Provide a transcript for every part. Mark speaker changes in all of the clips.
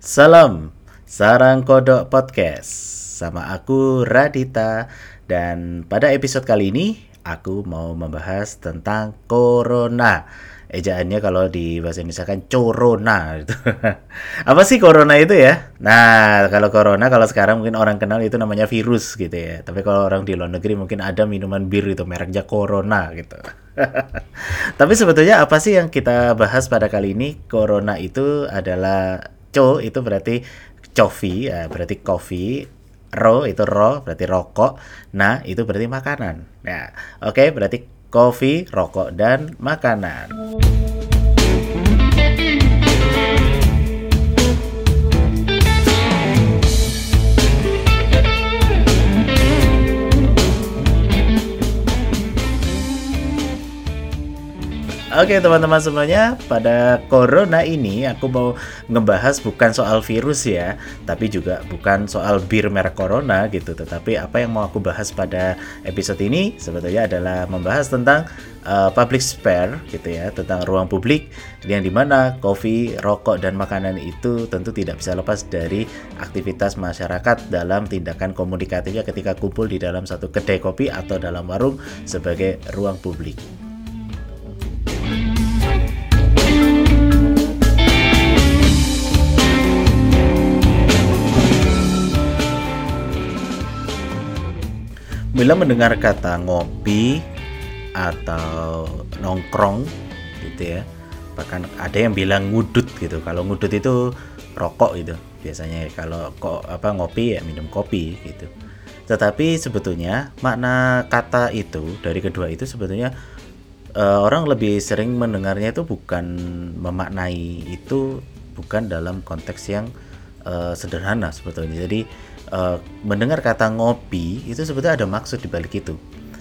Speaker 1: Salam, Sarang Kodok Podcast sama aku Radita dan pada episode kali ini aku mau membahas tentang corona. Ejaannya kalau di bahasa Indonesia kan corona gitu. Apa sih corona itu ya? Nah, kalau corona kalau sekarang mungkin orang kenal itu namanya virus gitu ya. Tapi kalau orang di luar negeri mungkin ada minuman bir itu mereknya corona gitu. Tapi sebetulnya apa sih yang kita bahas pada kali ini? Corona itu adalah co itu berarti coffee ya berarti coffee ro itu ro berarti rokok nah itu berarti makanan. Ya oke berarti kopi rokok dan makanan Oke teman-teman semuanya, pada corona ini aku mau ngebahas bukan soal virus ya, tapi juga bukan soal bir merek corona gitu. Tetapi apa yang mau aku bahas pada episode ini sebetulnya adalah membahas tentang uh, public spare gitu ya, tentang ruang publik yang di mana kopi, rokok dan makanan itu tentu tidak bisa lepas dari aktivitas masyarakat dalam tindakan komunikatifnya ketika kumpul di dalam satu kedai kopi atau dalam warung sebagai ruang publik. Bila mendengar kata ngopi atau nongkrong gitu ya, bahkan ada yang bilang ngudut gitu. Kalau ngudut itu rokok gitu biasanya. Kalau kok apa ngopi ya minum kopi gitu. Tetapi sebetulnya makna kata itu dari kedua itu sebetulnya uh, orang lebih sering mendengarnya itu bukan memaknai itu bukan dalam konteks yang uh, sederhana sebetulnya. Jadi uh, mendengar kata ngopi itu sebetulnya ada maksud di balik itu.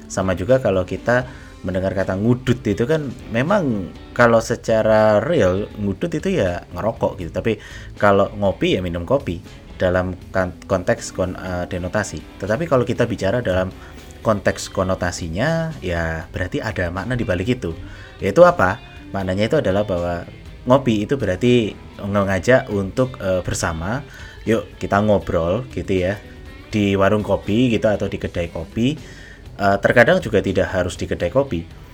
Speaker 1: Sama juga kalau kita mendengar kata ngudut itu kan memang kalau secara real ngudut itu ya ngerokok gitu. Tapi kalau ngopi ya minum kopi dalam kan, konteks kon, uh, denotasi. Tetapi kalau kita bicara dalam konteks konotasinya ya berarti ada makna di balik itu. Yaitu apa? Maknanya itu adalah bahwa ngopi itu berarti mengajak untuk uh, bersama yuk kita ngobrol gitu ya. Di warung kopi gitu atau di kedai kopi. Uh, terkadang juga tidak harus di kedai kopi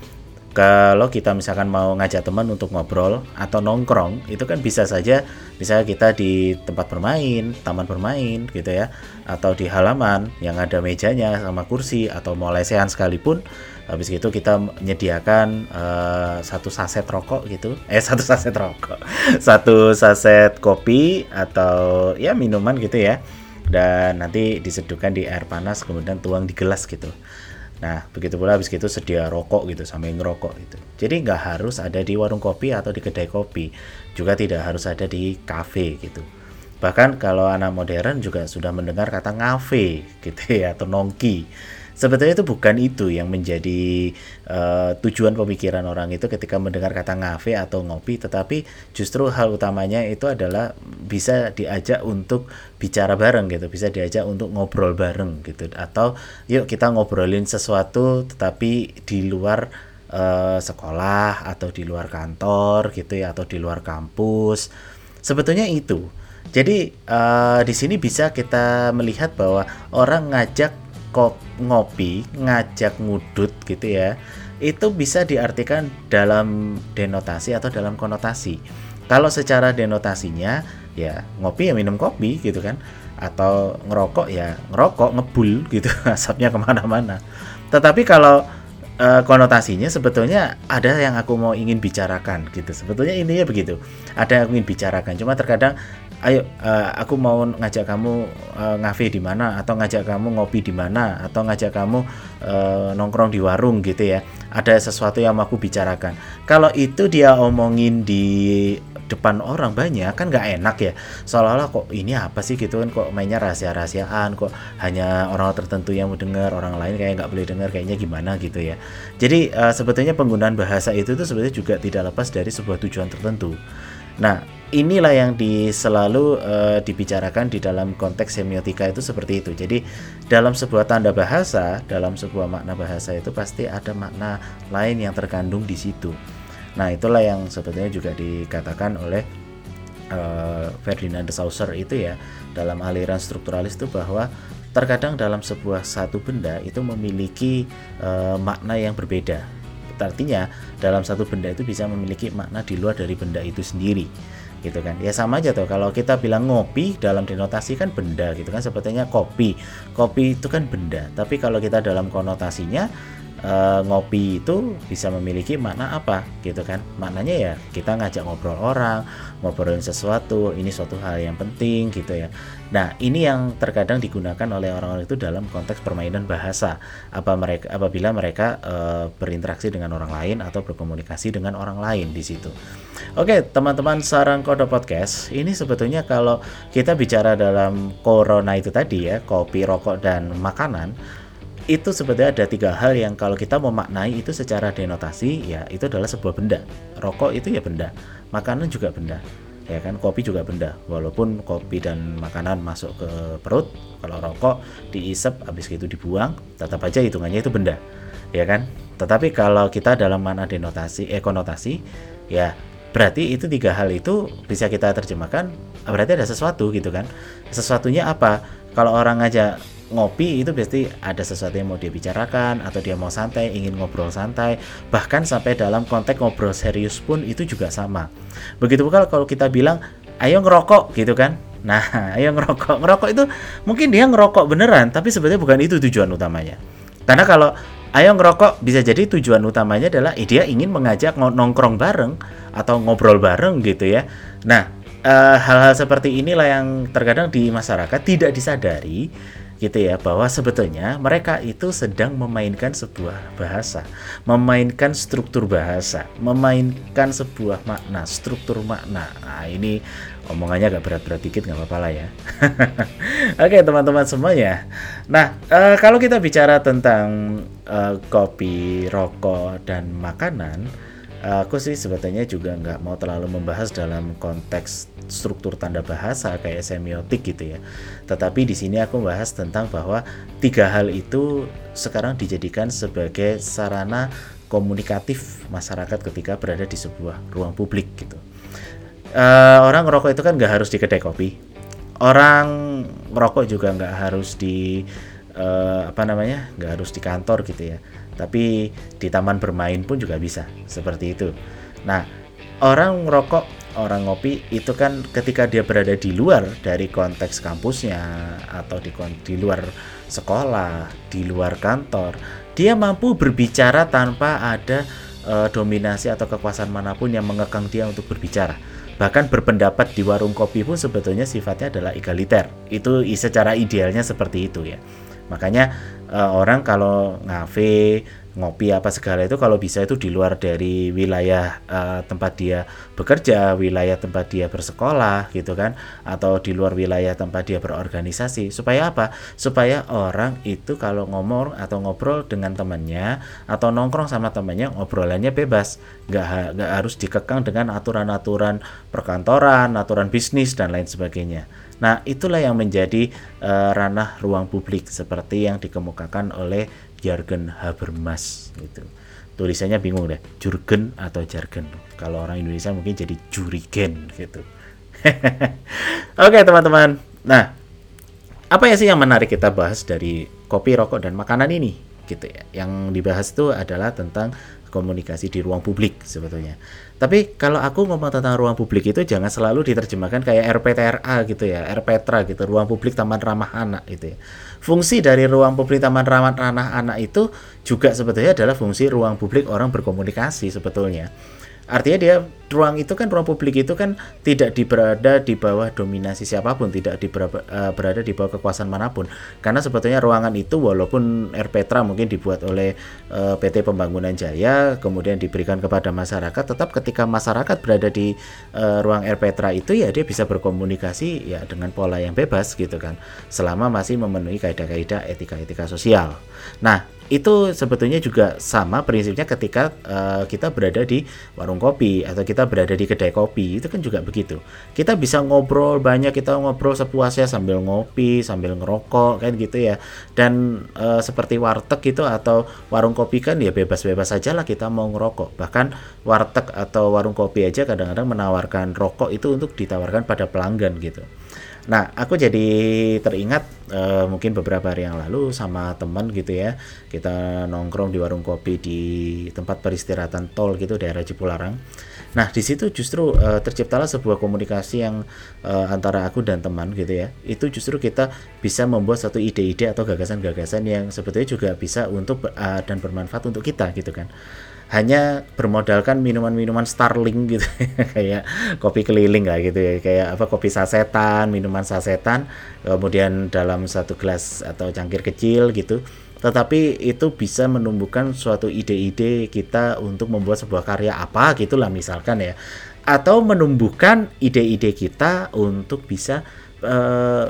Speaker 1: kalau kita misalkan mau ngajak teman untuk ngobrol atau nongkrong itu kan bisa saja misalnya kita di tempat bermain taman bermain gitu ya atau di halaman yang ada mejanya sama kursi atau mau lesehan sekalipun habis itu kita menyediakan uh, satu saset rokok gitu. Eh satu saset rokok. Satu saset kopi atau ya minuman gitu ya. Dan nanti diseduhkan di air panas kemudian tuang di gelas gitu nah begitu pula habis itu sedia rokok gitu sampai ngerokok gitu. Jadi nggak harus ada di warung kopi atau di kedai kopi juga tidak harus ada di kafe gitu. Bahkan kalau anak modern juga sudah mendengar kata ngafe gitu ya atau nongki sebetulnya itu bukan itu yang menjadi uh, tujuan pemikiran orang itu ketika mendengar kata ngafe atau ngopi tetapi justru hal utamanya itu adalah bisa diajak untuk bicara bareng gitu bisa diajak untuk ngobrol bareng gitu. Atau yuk kita ngobrolin sesuatu tetapi di luar uh, sekolah atau di luar kantor gitu ya atau di luar kampus. Sebetulnya itu. Jadi uh, di sini bisa kita melihat bahwa orang ngajak ngopi, ngajak ngudut gitu ya, itu bisa diartikan dalam denotasi atau dalam konotasi. Kalau secara denotasinya ya ngopi ya minum kopi gitu kan, atau ngerokok ya ngerokok ngebul gitu asapnya ke mana-mana. Tetapi kalau uh, konotasinya sebetulnya ada yang aku mau ingin bicarakan gitu. Sebetulnya intinya begitu. Ada yang ingin bicarakan. Cuma terkadang ayo uh, aku mau ngajak kamu uh, ngafe di mana atau ngajak kamu ngopi di mana atau ngajak kamu uh, nongkrong di warung gitu ya. Ada sesuatu yang aku bicarakan. Kalau itu dia omongin di depan orang banyak kan nggak enak ya. Seolah-olah kok ini apa sih? gitu kan kok mainnya rahasia-rahasiaan kok hanya orang tertentu yang mau dengar orang lain kayak nggak boleh dengar kayaknya gimana gitu ya. Jadi uh, sebetulnya penggunaan bahasa itu tuh sebetulnya juga tidak lepas dari sebuah tujuan tertentu nah inilah yang di, selalu uh, dibicarakan di dalam konteks semiotika itu seperti itu. Jadi dalam sebuah tanda bahasa, dalam sebuah makna bahasa itu pasti ada makna lain yang terkandung di situ. Nah, itulah yang sebetulnya juga dikatakan oleh uh, Ferdinand de Saussure itu ya dalam aliran strukturalis itu bahwa terkadang dalam sebuah satu benda itu memiliki uh, makna yang berbeda. Artinya dalam satu benda itu bisa memiliki makna di luar dari benda itu sendiri gitu kan? Ya sama aja tuh kalau kita bilang ngopi dalam denotasi kan benda gitu kan? Sebetulnya kopi. Kopi itu kan benda. Tapi kalau kita dalam konotasinya uh, ngopi itu bisa memiliki makna apa gitu kan? Maknanya ya kita ngajak ngobrol orang ngobrolin sesuatu ini suatu hal yang penting gitu ya. Nah ini yang terkadang digunakan oleh orang-orang itu dalam konteks permainan bahasa. Apa mereka apabila mereka uh, berinteraksi dengan orang lain atau berkomunikasi dengan orang lain di situ. Oke teman-teman sarang kode podcast ini sebetulnya kalau kita bicara dalam corona itu tadi ya kopi rokok dan makanan itu sebetulnya ada tiga hal yang kalau kita memaknai itu secara denotasi ya itu adalah sebuah benda. Rokok itu ya benda. Makanan juga benda. Ya kan? Kopi juga benda. Walaupun kopi dan makanan masuk ke perut kalau rokok diisep habis itu dibuang tetap aja hitungannya itu benda. Ya kan? Tetapi kalau kita dalam mana denotasi eh konotasi ya berarti itu tiga hal itu bisa kita terjemahkan berarti ada sesuatu gitu kan? Sesuatunya apa? Kalau orang aja ngopi itu pasti ada sesuatu yang mau dia bicarakan atau dia mau santai ingin ngobrol santai. Bahkan sampai dalam konteks ngobrol serius pun itu juga sama. Begitu pula kalau kita bilang ayo ngerokok gitu kan? Nah ayo ngerokok. Ngerokok itu mungkin dia ngerokok beneran tapi sebenarnya bukan itu tujuan utamanya. Karena kalau ayo ngerokok bisa jadi tujuan utamanya adalah eh, dia ingin mengajak nongkrong bareng atau ngobrol bareng gitu ya. Nah eh, hal-hal uh, seperti inilah yang terkadang di masyarakat tidak disadari gitu ya bahwa sebetulnya mereka itu sedang memainkan sebuah bahasa, memainkan struktur bahasa, memainkan sebuah makna, struktur makna. Nah, ini omongannya agak berat-berat dikit nggak apa-apa lah ya. Oke teman-teman semuanya. Nah uh, kalau kita bicara tentang uh, kopi, rokok dan makanan aku sih sebetulnya juga nggak mau terlalu membahas dalam konteks struktur tanda bahasa kayak semiotik gitu ya. Tetapi di sini aku membahas tentang bahwa tiga hal itu sekarang dijadikan sebagai sarana komunikatif masyarakat ketika berada di sebuah ruang publik gitu. Uh, orang ngerokok itu kan nggak harus di kedai kopi. Orang merokok juga nggak harus di uh, apa namanya, nggak harus di kantor gitu ya tapi di taman bermain pun juga bisa seperti itu. Nah, orang ngerokok, orang ngopi itu kan ketika dia berada di luar dari konteks kampusnya atau di di luar sekolah, di luar kantor, dia mampu berbicara tanpa ada uh, dominasi atau kekuasaan mana pun yang mengekang dia untuk berbicara. Bahkan berpendapat di warung kopi pun sebetulnya sifatnya adalah egaliter. Itu secara idealnya seperti itu ya. Makanya uh, orang kalau ngafe ngopi apa segala itu kalau bisa itu di luar dari wilayah uh, tempat dia bekerja, wilayah tempat dia bersekolah gitu kan atau di luar wilayah tempat dia berorganisasi supaya apa? Supaya orang itu kalau ngomong atau ngobrol dengan temannya atau nongkrong sama temannya ngobrolannya bebas, nggak nggak harus dikekang dengan aturan-aturan perkantoran, aturan bisnis dan lain sebagainya. Nah, itulah yang menjadi uh, ranah ruang publik seperti yang dikemukakan oleh Jurgen Habermas gitu. Tulisannya bingung deh, Jurgen atau jargon. Kalau orang Indonesia mungkin jadi jurigen gitu. Oke, teman-teman. Nah, apa ya sih yang menarik kita bahas dari kopi, rokok dan makanan ini gitu ya. Yang dibahas itu adalah tentang komunikasi di ruang publik sebetulnya. Tapi kalau aku ngomong tentang ruang publik itu jangan selalu diterjemahkan kayak RPTRA gitu ya, RPTRA gitu, ruang publik taman ramah anak gitu ya. Fungsi dari ruang publik taman ramah anak itu juga sebetulnya adalah fungsi ruang publik orang berkomunikasi sebetulnya. Artinya dia ruang itu kan ruang publik itu kan tidak berada di bawah dominasi siapa pun, tidak di uh, berada di bawah kekuasaan mana pun. Karena sebetulnya ruangan itu walaupun RPTRA mungkin dibuat oleh uh, eh, PT Pembangunan Jaya, kemudian diberikan kepada masyarakat, tetap ketika masyarakat berada di uh, ruang RPTRA itu ya dia bisa berkomunikasi ya dengan pola yang bebas gitu kan, selama masih memenuhi kaidah-kaidah etika-etika sosial. Nah, itu sebetulnya juga sama prinsipnya ketika uh, kita berada di warung kopi atau kita berada di kedai kopi. Itu kan juga begitu. Kita bisa ngobrol banyak kita ngobrol sepuasnya sambil ngopi sambil ngerokok kan gitu ya. Dan uh, seperti warteg itu atau warung kopi kan ya bebas-bebas saja lah kita mau ngerokok. Bahkan warteg atau warung kopi aja kadang-kadang menawarkan rokok itu untuk ditawarkan pada pelanggan gitu Nah, aku jadi teringat uh, mungkin beberapa hari yang lalu sama teman gitu ya. Kita nongkrong di warung kopi di tempat peristirahatan tol gitu daerah Cipularang. Nah, di situ justru uh, terciptalah sebuah komunikasi yang uh, antara aku dan teman gitu ya. Itu justru kita bisa membuat satu ide-ide atau gagasan-gagasan yang sebetulnya juga bisa untuk uh, dan bermanfaat untuk kita gitu kan hanya bermodalkan minuman-minuman Starling gitu kayak kopi keliling lah gitu ya. Kayak apa kopi sasetan minuman sasetan kemudian dalam satu gelas atau cangkir kecil gitu. Tetapi itu bisa menumbuhkan suatu ide-ide kita untuk membuat sebuah karya apa gitulah misalkan ya. Atau menumbuhkan ide-ide kita untuk bisa uh,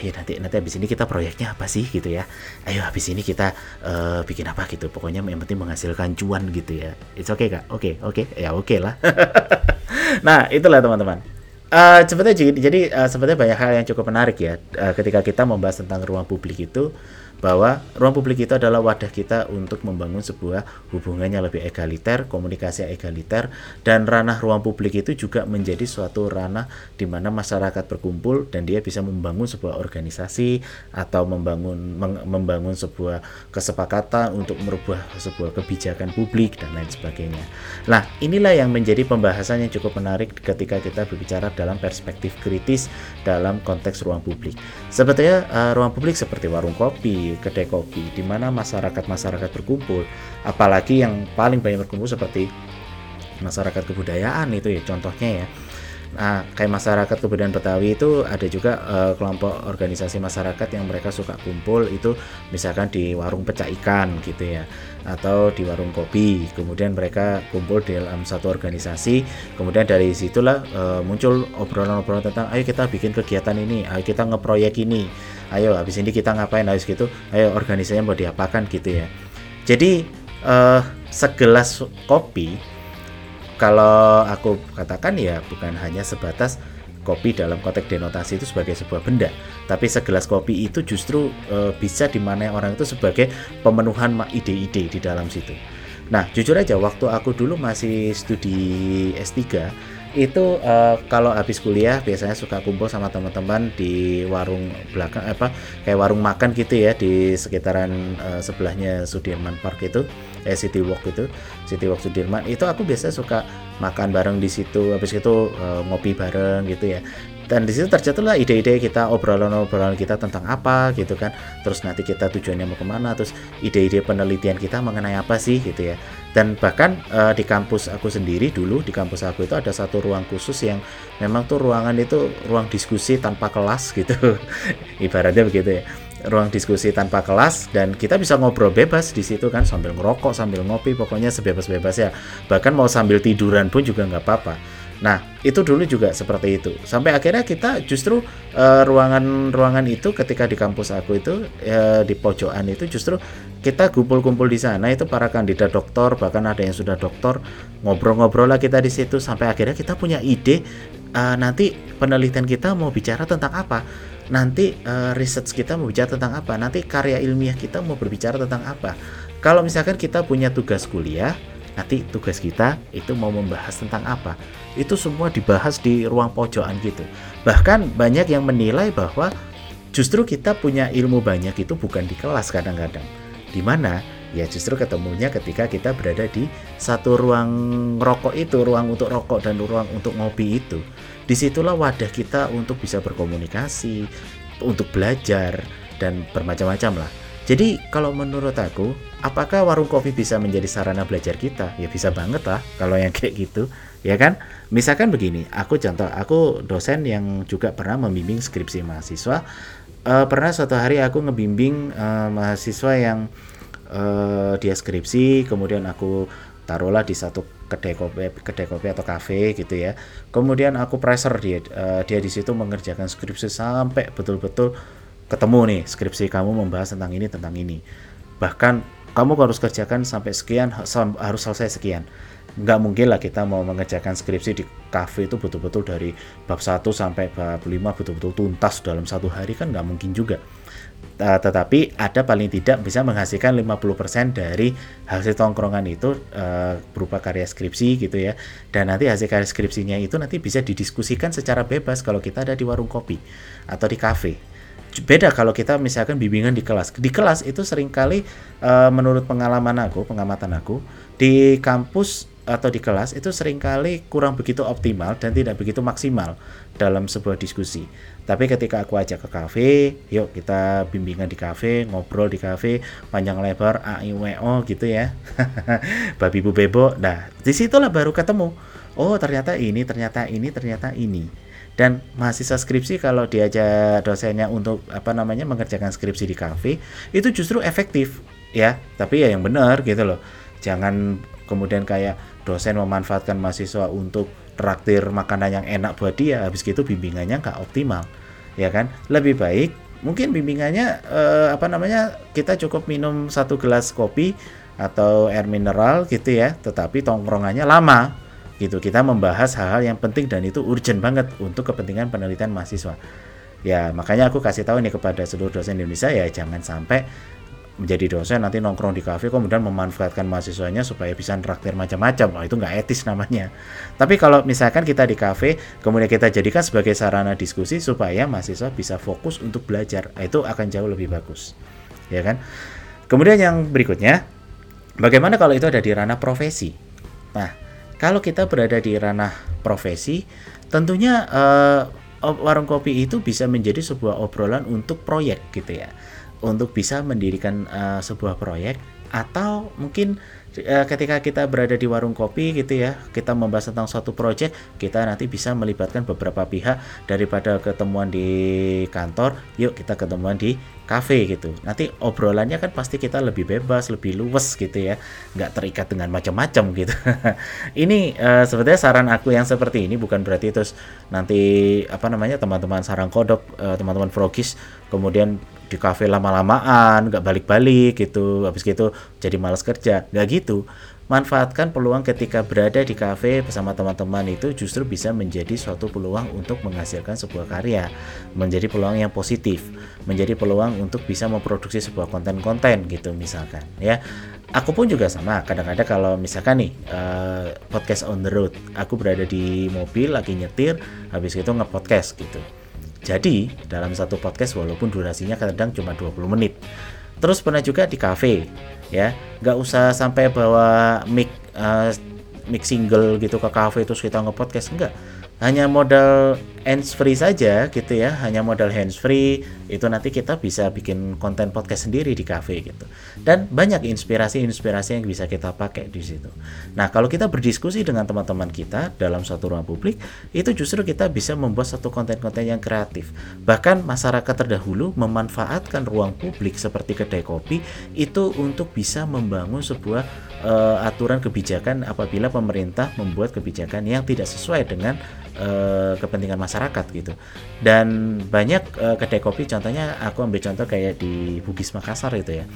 Speaker 1: ayo nanti nanti habis ini kita proyeknya apa sih gitu ya? Ayo habis ini kita uh, bikin apa gitu. Pokoknya yang penting menghasilkan cuan gitu ya. It's okay kak? Oke okay, oke. Okay. ya oke okay lah. Nah itulah teman-teman. Uh, jadi, uh, sebetulnya banyak hal yang cukup menarik ya uh, ketika kita membahas tentang ruang publik itu bahwa ruang publik itu adalah wadah kita untuk membangun sebuah hubungannya lebih egaliter, komunikasi egaliter, dan ranah ruang publik itu juga menjadi suatu ranah di mana masyarakat berkumpul dan dia bisa membangun sebuah organisasi atau membangun membangun sebuah kesepakatan untuk merubah sebuah kebijakan publik dan lain sebagainya. Nah, inilah yang menjadi pembahasan yang cukup menarik ketika kita berbicara dalam perspektif kritis dalam konteks ruang publik. Sebetulnya uh, ruang publik seperti warung kopi, kedai kopi di mana masyarakat-masyarakat berkumpul. Apalagi yang paling banyak berkumpul seperti masyarakat kebudayaan itu ya contohnya ya Nah, kayak masyarakat kebudayaan Betawi itu ada juga uh, kelompok organisasi masyarakat yang mereka suka kumpul itu misalkan di warung pecah ikan gitu ya atau di warung kopi. Kemudian mereka kumpul di dalam satu organisasi. Kemudian dari situlah uh, muncul obrolan-obrolan tentang ayo kita bikin kegiatan ini, ayo kita ngeproyek ini. Ayo habis ini kita ngapain habis gitu. Ayo organisasinya mau diapakan gitu ya. Jadi uh, segelas kopi kalau aku katakan ya bukan hanya sebatas kopi dalam konteks denotasi itu sebagai sebuah benda, tapi segelas kopi itu justru e, bisa dimaknai orang itu sebagai pemenuhan ide-ide di dalam situ. Nah, jujur aja waktu aku dulu masih studi S3 itu uh, kalau habis kuliah biasanya suka kumpul sama teman-teman di warung belakang apa kayak warung makan gitu ya di sekitaran uh, sebelahnya Sudirman Park itu eh City Walk itu City Walk Sudirman. Itu aku biasa suka makan bareng di situ habis itu uh, ngopi bareng gitu ya dan di situ terjatuhlah ide-ide kita obrolan-obrolan kita tentang apa gitu kan. Terus nanti kita tujuannya mau ke mana terus ide-ide penelitian kita mengenai apa sih gitu ya. Dan bahkan uh, di kampus aku sendiri dulu di kampus aku itu ada satu ruang khusus yang memang tuh ruangan itu ruang diskusi tanpa kelas gitu. Ibaratnya begitu ya. Ruang diskusi tanpa kelas dan kita bisa ngobrol bebas di situ kan sambil ngerokok sambil ngopi pokoknya sebebas-bebas ya. Bahkan mau sambil tiduran pun juga nggak apa-apa Nah, itu dulu juga seperti itu. Sampai akhirnya kita justru ruangan-ruangan uh, itu ketika di kampus aku itu uh, di pojokan itu justru kita kumpul-kumpul di sana itu para kandidat doktor bahkan ada yang sudah doktor ngobrol-ngobrol lah kita di situ sampai akhirnya kita punya ide uh, nanti penelitian kita mau bicara tentang apa? Nanti uh, research kita mau bicara tentang apa? Nanti karya ilmiah kita mau berbicara tentang apa? Kalau misalkan kita punya tugas kuliah nanti tugas kita itu mau membahas tentang apa itu semua dibahas di ruang pojokan gitu. Bahkan banyak yang menilai bahwa justru kita punya ilmu banyak itu bukan di kelas kadang-kadang. Di mana? Ya justru ketemunya ketika kita berada di satu ruang rokok itu ruang untuk rokok dan ruang untuk ngopi itu. Di situlah wadah kita untuk bisa berkomunikasi untuk belajar dan bermacam-macam lah. Jadi kalau menurut aku, apakah warung kopi bisa menjadi sarana belajar kita? Ya bisa banget lah kalau yang kayak gitu, ya kan? Misalkan begini, aku contoh, aku dosen yang juga pernah membimbing skripsi mahasiswa. Uh, pernah suatu hari aku ngebimbing uh, mahasiswa yang uh, dia skripsi, kemudian aku taruhlah di satu kedai kopi, kedai kopi atau kafe gitu ya. Kemudian aku pressure dia, uh, dia di situ mengerjakan skripsi sampai betul-betul ketemu nih skripsi kamu membahas tentang ini tentang ini bahkan kamu harus kerjakan sampai sekian harus selesai sekian nggak mungkin lah kita mau mengerjakan skripsi di cafe itu betul-betul dari bab 1 sampai bab 5 betul-betul tuntas dalam satu hari kan nggak mungkin juga. Uh, tetapi ada paling tidak bisa menghasilkan 50% dari hasil tongkrongan itu uh, berupa karya skripsi gitu ya. Dan nanti hasil karya skripsinya itu nanti bisa didiskusikan secara bebas kalau kita ada di warung kopi atau di cafe beda kalau kita misalkan bimbingan di kelas. Di kelas itu sering kali uh, menurut pengalaman aku, pengamatan aku, di kampus atau di kelas itu sering kali kurang begitu optimal dan tidak begitu maksimal dalam sebuah diskusi. Tapi ketika aku ajak ke kafe, yuk kita bimbingan di kafe, ngobrol di kafe, panjang lebar, a i w o gitu ya. Babi bu bebo. Nah, di situlah baru ketemu. Oh, ternyata ini, ternyata ini, ternyata ini. Dan mahasiswa skripsi kalau diajak dosennya untuk apa namanya mengerjakan skripsi di kafe, itu justru efektif ya. Tapi ya yang benar gitu loh. Jangan kemudian kayak dosen memanfaatkan mahasiswa untuk traktir makanan yang enak buat dia habis gitu bimbingannya nggak optimal ya kan? Lebih baik mungkin bimbingannya eh, apa namanya kita cukup minum satu gelas kopi atau air mineral gitu ya tetapi tongkrongannya lama gitu. Kita membahas hal-hal yang penting dan itu urgent banget untuk kepentingan penelitian mahasiswa. Ya makanya aku kasih tahu nih kepada seluruh dosen Indonesia ya jangan sampai menjadi dosen nanti nongkrong di kafe kemudian memanfaatkan mahasiswanya supaya bisa traktir macam-macam. Oh, itu nggak etis namanya. Tapi kalau misalkan kita di kafe kemudian kita jadikan sebagai sarana diskusi supaya mahasiswa bisa fokus untuk belajar. Nah, itu akan jauh lebih bagus. Ya kan? Kemudian yang berikutnya bagaimana kalau itu ada di ranah profesi? Nah kalau kita berada di ranah profesi tentunya uh, warung kopi itu bisa menjadi sebuah obrolan untuk proyek gitu ya untuk bisa mendirikan uh, sebuah proyek atau mungkin uh, ketika kita berada di warung kopi gitu ya kita membahas tentang suatu proyek kita nanti bisa melibatkan beberapa pihak daripada ketemuan di kantor yuk kita ketemuan di cafe gitu. Nanti obrolannya kan pasti kita lebih bebas lebih luwes gitu ya nggak terikat dengan macam-macam gitu. Ini uh, sebetulnya saran aku yang seperti ini bukan berarti terus nanti apa namanya teman-teman sarang kodok uh, teman-teman frogis kemudian di kafe lama-lamaan nggak balik-balik gitu habis gitu jadi malas kerja. Nggak gitu. Manfaatkan peluang ketika berada di kafe bersama teman-teman itu justru bisa menjadi suatu peluang untuk menghasilkan sebuah karya menjadi peluang yang positif menjadi peluang untuk bisa memproduksi sebuah konten-konten gitu misalkan ya. Aku pun juga sama kadang-kadang kalau misalkan nih uh, podcast on the road aku berada di mobil lagi nyetir habis itu nge-podcast gitu jadi, dalam satu podcast walaupun durasinya kadang cuma 20 menit. Terus pernah juga di cafe, ya. Nggak usah sampai bawa mic uh, mic single gitu ke cafe terus kita nge-podcast enggak hanya modal hands free saja gitu ya hanya modal hands free itu nanti kita bisa bikin konten podcast sendiri di cafe gitu. Dan banyak inspirasi-inspirasi yang bisa kita pakai di situ. Nah kalau kita berdiskusi dengan teman-teman kita dalam satu ruang publik itu justru kita bisa membuat satu konten-konten yang kreatif. Bahkan masyarakat terdahulu memanfaatkan ruang publik seperti kedai kopi itu untuk bisa membangun sebuah uh, aturan kebijakan apabila pemerintah membuat kebijakan yang tidak sesuai dengan uh, kepentingan masyarakat gitu. Dan banyak uh, kedai kopi contohnya aku ambil contoh kayak di Bugis Makassar itu ya.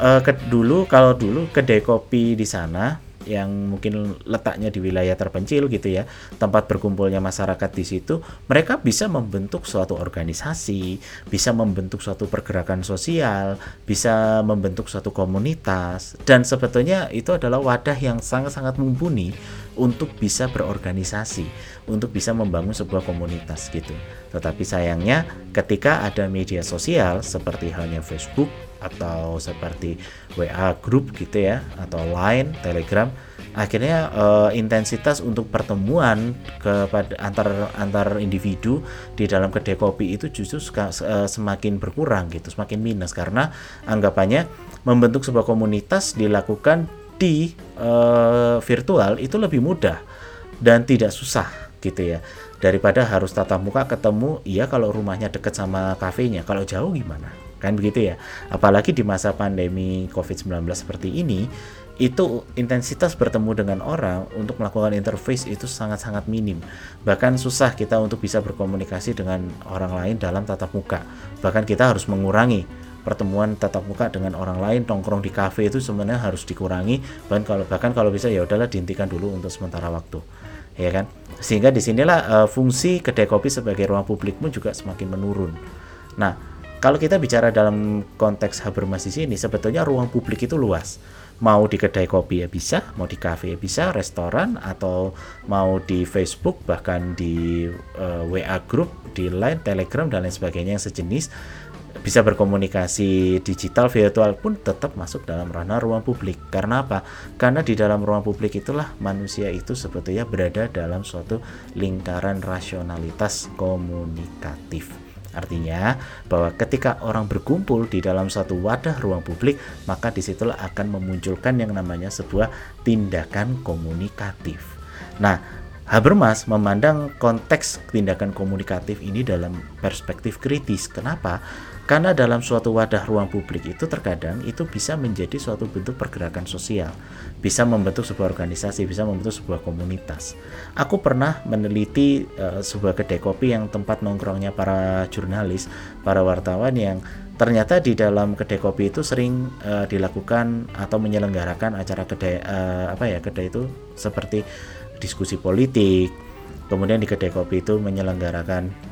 Speaker 1: Uh, ke, dulu kalau dulu kedai kopi di sana yang mungkin letaknya di wilayah terpencil gitu ya, tempat berkumpulnya masyarakat di situ, mereka bisa membentuk suatu organisasi, bisa membentuk suatu pergerakan sosial, bisa membentuk suatu komunitas, dan sebetulnya itu adalah wadah yang sangat-sangat mumpuni untuk bisa berorganisasi, untuk bisa membangun sebuah komunitas gitu. Tetapi sayangnya ketika ada media sosial seperti halnya Facebook, atau seperti WA grup gitu ya atau Line, Telegram akhirnya uh, intensitas untuk pertemuan kepada antar antar individu di dalam kedai kopi itu justru suka, uh, semakin berkurang gitu, semakin minus. Karena anggapannya membentuk sebuah komunitas dilakukan di uh, virtual itu lebih mudah dan tidak susah gitu ya. Daripada harus tatap muka ketemu iya kalau rumahnya dekat sama kafenya kalau jauh gimana kan begitu ya. Apalagi di masa pandemi COVID-19 seperti ini itu intensitas bertemu dengan orang untuk melakukan interface itu sangat-sangat minim. Bahkan susah kita untuk bisa berkomunikasi dengan orang lain dalam tatap muka. Bahkan kita harus mengurangi pertemuan tatap muka dengan orang lain. Nongkrong di kafe itu sebenarnya harus dikurangi. Bahkan kalau bahkan kalau bisa ya udahlah dihentikan dulu untuk sementara waktu. Ya kan? Sehingga di sinilah uh, fungsi kedai kopi sebagai ruang publik pun juga semakin menurun. Nah kalau kita bicara dalam konteks Habermas di sini sebetulnya ruang publik itu luas mau di kedai kopi ya bisa, mau di kafe ya bisa, restoran atau mau di Facebook bahkan di uh, eh, WA group, di Line, Telegram dan lain sebagainya yang sejenis bisa berkomunikasi digital virtual pun tetap masuk dalam ranah ruang publik. Karena apa? Karena di dalam ruang publik itulah manusia itu sebetulnya berada dalam suatu lingkaran rasionalitas komunikatif. Artinya bahwa ketika orang berkumpul di dalam satu wadah ruang publik, maka di situlah akan memunculkan yang namanya sebuah tindakan komunikatif. Nah, Habermas memandang konteks tindakan komunikatif ini dalam perspektif kritis. Kenapa? Karena dalam suatu wadah ruang publik itu terkadang itu bisa menjadi suatu bentuk pergerakan sosial, bisa membentuk sebuah organisasi, bisa membentuk sebuah komunitas. Aku pernah meneliti uh, sebuah kedai kopi yang tempat nongkrongnya para jurnalis, para wartawan yang ternyata di dalam kedai kopi itu sering uh, dilakukan atau menyelenggarakan acara kedai uh, apa ya kedai itu seperti diskusi politik. Kemudian di kedai kopi itu menyelenggarakan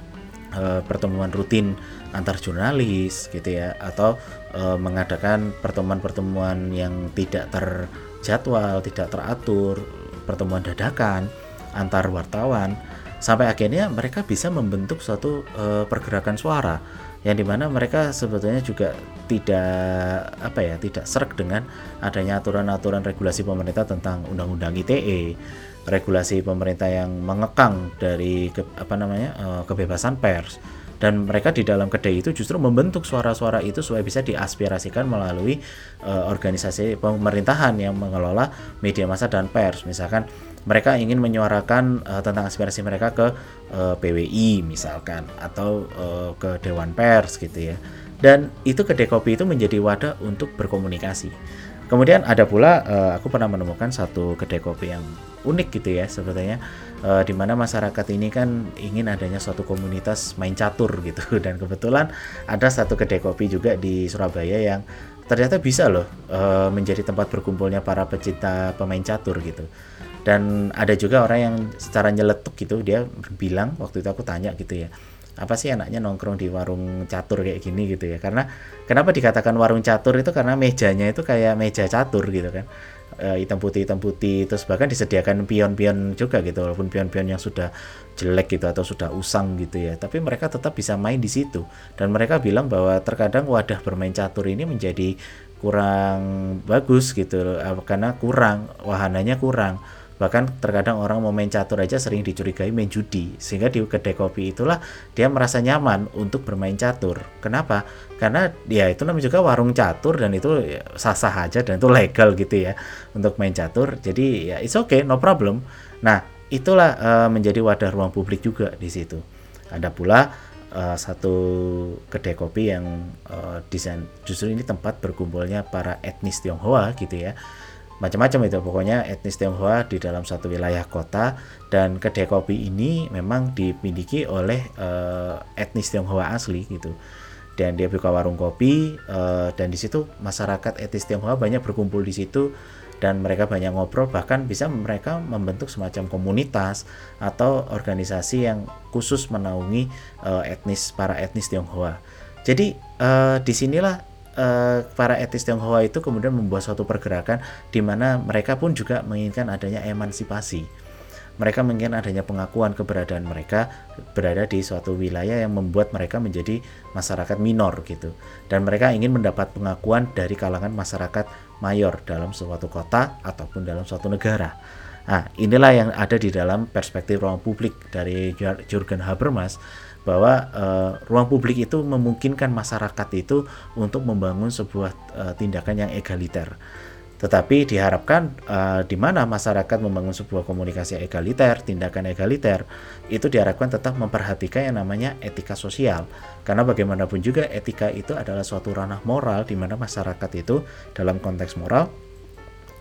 Speaker 1: uh, pertemuan rutin antar jurnalis gitu ya atau e, mengadakan pertemuan-pertemuan yang tidak terjadwal, tidak teratur, pertemuan dadakan antar wartawan sampai akhirnya mereka bisa membentuk suatu e, pergerakan suara yang di mana mereka sebetulnya juga tidak apa ya tidak serak dengan adanya aturan-aturan regulasi pemerintah tentang undang-undang ITE regulasi pemerintah yang mengekang dari ke, apa namanya e, kebebasan pers. Dan mereka di dalam kedai itu justru membentuk suara-suara itu supaya bisa diaspirasikan melalui uh, organisasi pemerintahan yang mengelola media massa dan pers. Misalkan mereka ingin menyuarakan uh, tentang aspirasi mereka ke uh, PWI misalkan atau uh, ke Dewan Pers gitu ya. Dan itu kedai kopi itu menjadi wadah untuk berkomunikasi. Kemudian ada pula uh, aku pernah menemukan satu kedai kopi yang unik gitu ya sebetulnya uh, di mana masyarakat ini kan ingin adanya suatu komunitas main catur gitu. Dan kebetulan ada satu kedai kopi juga di Surabaya yang ternyata bisa loh uh, menjadi tempat berkumpulnya para pecinta pemain catur gitu. Dan ada juga orang yang secara nyeletuk gitu dia bilang waktu itu aku tanya gitu ya apa sih anaknya nongkrong di warung catur kayak gini gitu ya? Karena kenapa dikatakan warung catur itu? Karena mejanya itu kayak meja catur gitu kan uh, hitam putih hitam putih terus bahkan disediakan pion-pion juga gitu walaupun pion-pion yang sudah jelek gitu atau sudah usang gitu ya. Tapi mereka tetap bisa main di situ. Dan mereka bilang bahwa terkadang wadah bermain catur ini menjadi kurang bagus gitu karena kurang wahananya kurang bahkan terkadang orang mau main catur aja sering dicurigai main judi. Sehingga di kedai kopi itulah dia merasa nyaman untuk bermain catur. Kenapa? Karena ya itu namanya juga warung catur dan itu sah-sah aja dan itu legal gitu ya untuk main catur. Jadi ya it's okay no problem. Nah itulah uh, menjadi wadah ruang publik juga di situ. Ada pula uh, satu kedai kopi yang uh, desain justru ini tempat berkumpulnya para etnis Tionghoa gitu ya macam-macam itu. Pokoknya etnis Tionghoa di dalam satu wilayah kota dan kedai kopi ini memang dimiliki oleh uh, etnis Tionghoa asli gitu. Dan dia buka warung kopi uh, dan di situ masyarakat etnis Tionghoa banyak berkumpul di situ dan mereka banyak ngobrol. Bahkan bisa mereka membentuk semacam komunitas atau organisasi yang khusus menaungi uh, etnis para etnis Tionghoa. Jadi uh, di sinilah uh, para etis Tionghoa itu kemudian membuat suatu pergerakan di mana mereka pun juga menginginkan adanya emansipasi. Mereka menginginkan adanya pengakuan keberadaan mereka berada di suatu wilayah yang membuat mereka menjadi masyarakat minor gitu. Dan mereka ingin mendapat pengakuan dari kalangan masyarakat mayor dalam suatu kota ataupun dalam suatu negara. Nah, inilah yang ada di dalam perspektif ruang publik dari Jurgen Habermas bahwa uh, ruang publik itu memungkinkan masyarakat itu untuk membangun sebuah uh, tindakan yang egaliter. Tetapi diharapkan uh, di mana masyarakat membangun sebuah komunikasi egaliter, tindakan egaliter, itu diharapkan tetap memperhatikan yang namanya etika sosial. Karena bagaimanapun juga etika itu adalah suatu ranah moral di mana masyarakat itu dalam konteks moral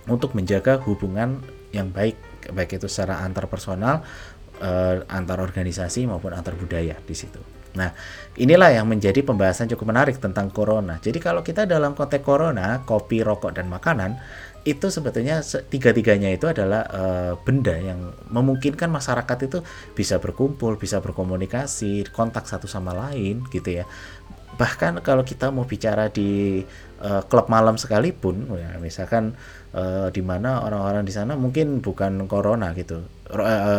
Speaker 1: untuk menjaga hubungan yang baik, baik itu secara antar personal uh, antar organisasi maupun antar budaya di situ. Nah, inilah yang menjadi pembahasan cukup menarik tentang corona. Jadi kalau kita dalam konteks corona, kopi, rokok, dan makanan, itu sebetulnya tiga-tiganya itu adalah uh, benda yang memungkinkan masyarakat itu bisa berkumpul, bisa berkomunikasi, kontak satu sama lain gitu ya. Bahkan kalau kita mau bicara di uh, klub malam sekalipun, ya, misalkan uh, di mana orang-orang di sana mungkin bukan corona gitu,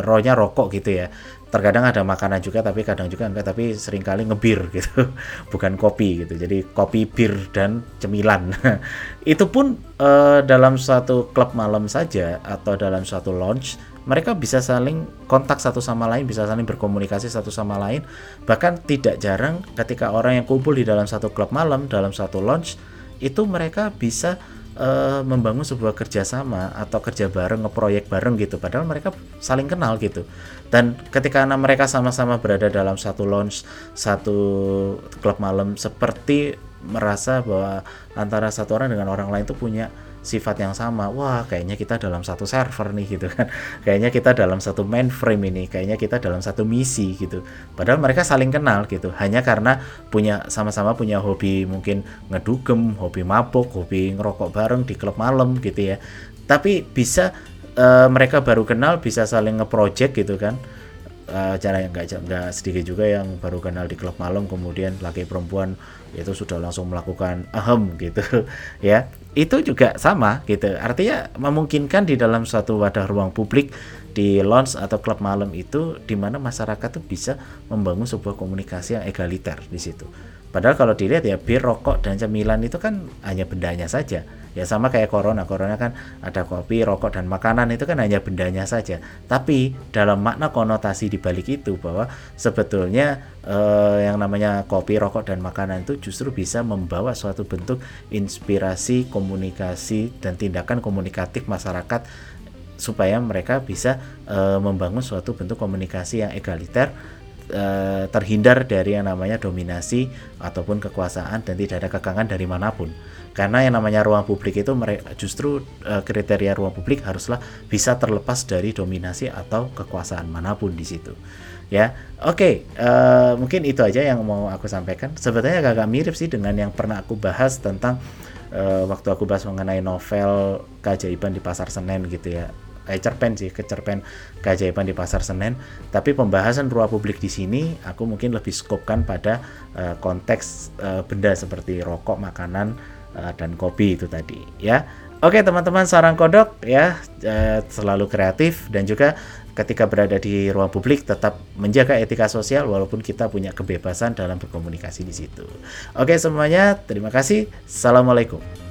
Speaker 1: rohnya rokok gitu ya, terkadang ada makanan juga tapi kadang juga enggak tapi sering kali ngebir gitu. Bukan kopi gitu. Jadi kopi bir dan cemilan. Itu pun uh, dalam suatu klub malam saja atau dalam suatu lounge mereka bisa saling kontak satu sama lain bisa saling berkomunikasi satu sama lain. Bahkan tidak jarang ketika orang yang kumpul di dalam satu klub malam dalam satu lounge itu mereka bisa uh, membangun sebuah kerjasama atau kerja bareng ngeproyek bareng gitu. Padahal mereka saling kenal gitu. Dan ketika anak mereka sama-sama berada dalam satu lounge satu klub malam seperti merasa bahwa antara satu orang dengan orang lain itu punya sifat yang sama. Wah, kayaknya kita dalam satu server nih gitu kan. Kayaknya kita dalam satu mainframe ini, kayaknya kita dalam satu misi gitu. Padahal mereka saling kenal gitu. Hanya karena punya sama-sama punya hobi mungkin ngedugem, hobi mabuk, hobi ngerokok bareng di klub malam gitu ya. Tapi bisa uh, mereka baru kenal bisa saling ngeproject gitu kan. Uh, cara yang nggak nggak sedikit juga yang baru kenal di klub malam kemudian laki perempuan itu sudah langsung melakukan ahem gitu ya itu juga sama gitu. Artinya memungkinkan di dalam suatu wadah ruang publik di lounge atau klub malam itu di mana masyarakat tuh bisa membangun sebuah komunikasi yang egaliter di situ. Padahal kalau dilihat ya bir rokok dan cemilan itu kan hanya bendanya saja ya sama kayak corona. Corona kan ada kopi rokok dan makanan. Itu kan hanya bendanya saja. Tapi dalam makna konotasi di balik itu bahwa sebetulnya eh, yang namanya kopi rokok dan makanan itu justru bisa membawa suatu bentuk inspirasi komunikasi dan tindakan komunikatif masyarakat supaya mereka bisa eh, membangun suatu bentuk komunikasi yang egaliter eh, terhindar dari yang namanya dominasi ataupun kekuasaan dan tidak ada kekangan dari mana pun karena yang namanya ruang publik itu justru uh, kriteria ruang publik haruslah bisa terlepas dari dominasi atau kekuasaan mana pun di situ. Ya oke okay, uh, eh, mungkin itu aja yang mau aku sampaikan. Sebetulnya agak, agak mirip sih dengan yang pernah aku bahas tentang uh, waktu aku bahas mengenai novel keajaiban di pasar Senen gitu ya. Eh cerpen sih kecerpen keajaiban di pasar Senen. Tapi pembahasan ruang publik di sini aku mungkin lebih skopkan pada uh, konteks uh, benda seperti rokok makanan uh, dan kopi itu tadi ya Oke teman-teman sarang kodok ya uh, selalu kreatif dan juga ketika berada di ruang publik tetap menjaga etika sosial walaupun kita punya kebebasan dalam berkomunikasi di situ. Oke semuanya terima kasih. Assalamualaikum.